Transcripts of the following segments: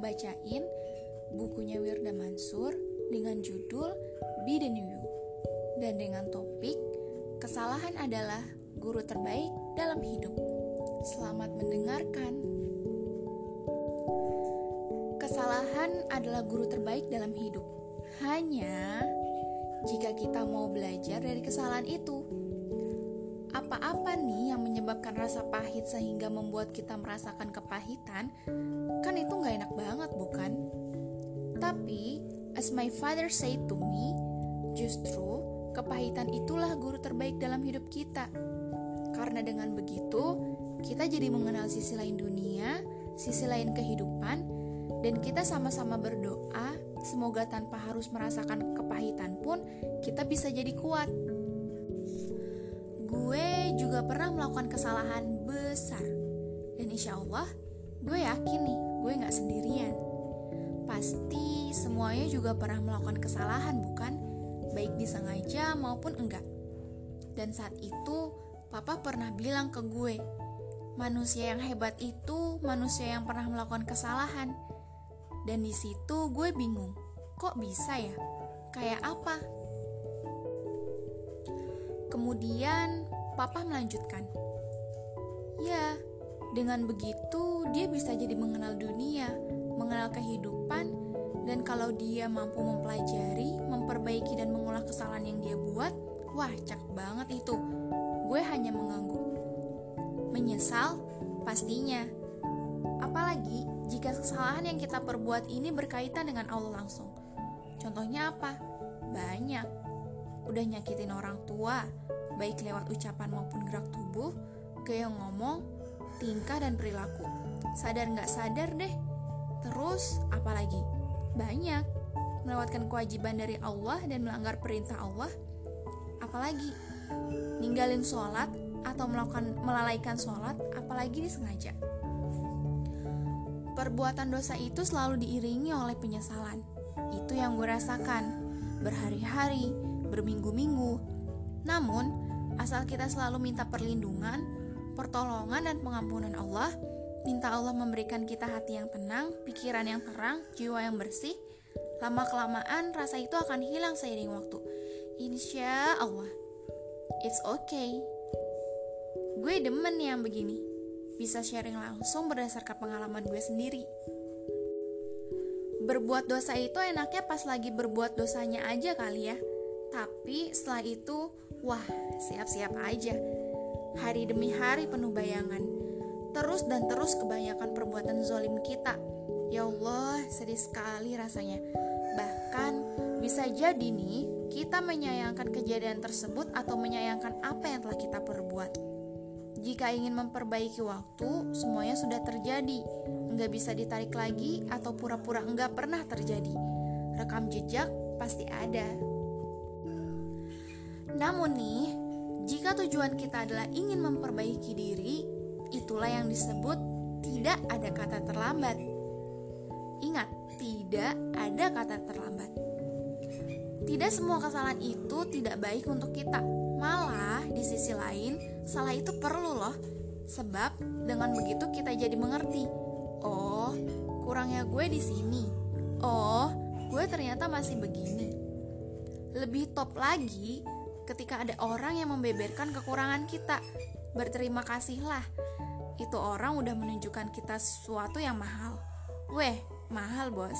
bacain bukunya Wirda Mansur dengan judul Be the New You dan dengan topik Kesalahan adalah guru terbaik dalam hidup. Selamat mendengarkan. Kesalahan adalah guru terbaik dalam hidup. Hanya jika kita mau belajar dari kesalahan itu. Apa-apa nih yang menyebabkan rasa pahit sehingga membuat kita merasakan kepahitan? Kan itu nggak enak banget, bukan? Tapi, as my father said to me, justru kepahitan itulah guru terbaik dalam hidup kita. Karena dengan begitu, kita jadi mengenal sisi lain dunia, sisi lain kehidupan, dan kita sama-sama berdoa semoga tanpa harus merasakan kepahitan pun kita bisa jadi kuat. Gue juga pernah melakukan kesalahan besar, dan insya Allah gue yakin nih gue gak sendirian. Pasti semuanya juga pernah melakukan kesalahan, bukan? baik disengaja maupun enggak. Dan saat itu, papa pernah bilang ke gue, manusia yang hebat itu manusia yang pernah melakukan kesalahan. Dan di situ gue bingung, kok bisa ya? Kayak apa? Kemudian papa melanjutkan, ya, dengan begitu dia bisa jadi mengenal dunia, mengenal kehidupan, dan kalau dia mampu mempelajari, memperbaiki dan mengolah kesalahan yang dia buat, wah cak banget itu. Gue hanya mengangguk. Menyesal? Pastinya. Apalagi jika kesalahan yang kita perbuat ini berkaitan dengan Allah langsung. Contohnya apa? Banyak. Udah nyakitin orang tua, baik lewat ucapan maupun gerak tubuh, gaya ngomong, tingkah dan perilaku. Sadar nggak sadar deh. Terus, apalagi? banyak melewatkan kewajiban dari Allah dan melanggar perintah Allah apalagi ninggalin sholat atau melakukan melalaikan sholat apalagi disengaja perbuatan dosa itu selalu diiringi oleh penyesalan itu yang gue rasakan berhari-hari berminggu-minggu namun asal kita selalu minta perlindungan pertolongan dan pengampunan Allah Minta Allah memberikan kita hati yang tenang, pikiran yang terang, jiwa yang bersih. Lama-kelamaan rasa itu akan hilang seiring waktu. Insya Allah. It's okay. Gue demen yang begini. Bisa sharing langsung berdasarkan pengalaman gue sendiri. Berbuat dosa itu enaknya pas lagi berbuat dosanya aja kali ya. Tapi setelah itu, wah, siap-siap aja. Hari demi hari penuh bayangan terus dan terus kebanyakan perbuatan zolim kita. Ya Allah, sedih sekali rasanya. Bahkan bisa jadi nih kita menyayangkan kejadian tersebut atau menyayangkan apa yang telah kita perbuat. Jika ingin memperbaiki waktu, semuanya sudah terjadi. Nggak bisa ditarik lagi atau pura-pura nggak pernah terjadi. Rekam jejak pasti ada. Namun nih, jika tujuan kita adalah ingin memperbaiki diri, Itulah yang disebut tidak ada kata terlambat. Ingat, tidak ada kata terlambat. Tidak semua kesalahan itu tidak baik untuk kita. Malah, di sisi lain, salah itu perlu loh. Sebab dengan begitu kita jadi mengerti. Oh, kurangnya gue di sini. Oh, gue ternyata masih begini. Lebih top lagi ketika ada orang yang membeberkan kekurangan kita. Berterima kasihlah itu orang udah menunjukkan kita sesuatu yang mahal. Weh, mahal bos.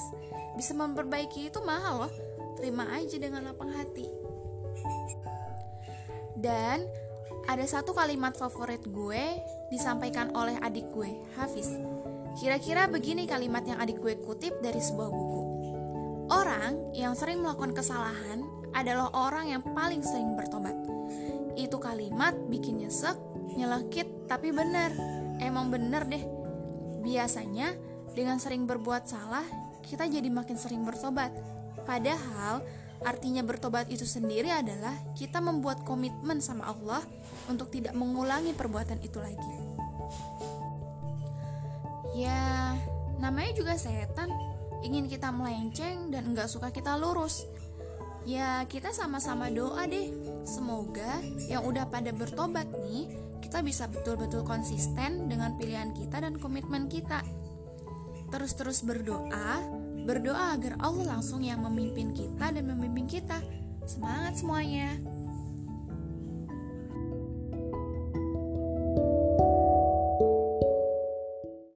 Bisa memperbaiki itu mahal loh. Terima aja dengan lapang hati. Dan ada satu kalimat favorit gue disampaikan oleh adik gue, Hafiz. Kira-kira begini kalimat yang adik gue kutip dari sebuah buku. Orang yang sering melakukan kesalahan adalah orang yang paling sering bertobat. Itu kalimat bikin nyesek, nyelekit, tapi benar emang bener deh. Biasanya dengan sering berbuat salah, kita jadi makin sering bertobat. Padahal artinya bertobat itu sendiri adalah kita membuat komitmen sama Allah untuk tidak mengulangi perbuatan itu lagi. Ya, namanya juga setan, ingin kita melenceng dan nggak suka kita lurus. Ya, kita sama-sama doa deh. Semoga yang udah pada bertobat nih kita bisa betul-betul konsisten dengan pilihan kita dan komitmen kita. terus-terus berdoa, berdoa agar Allah langsung yang memimpin kita dan memimpin kita. Semangat semuanya!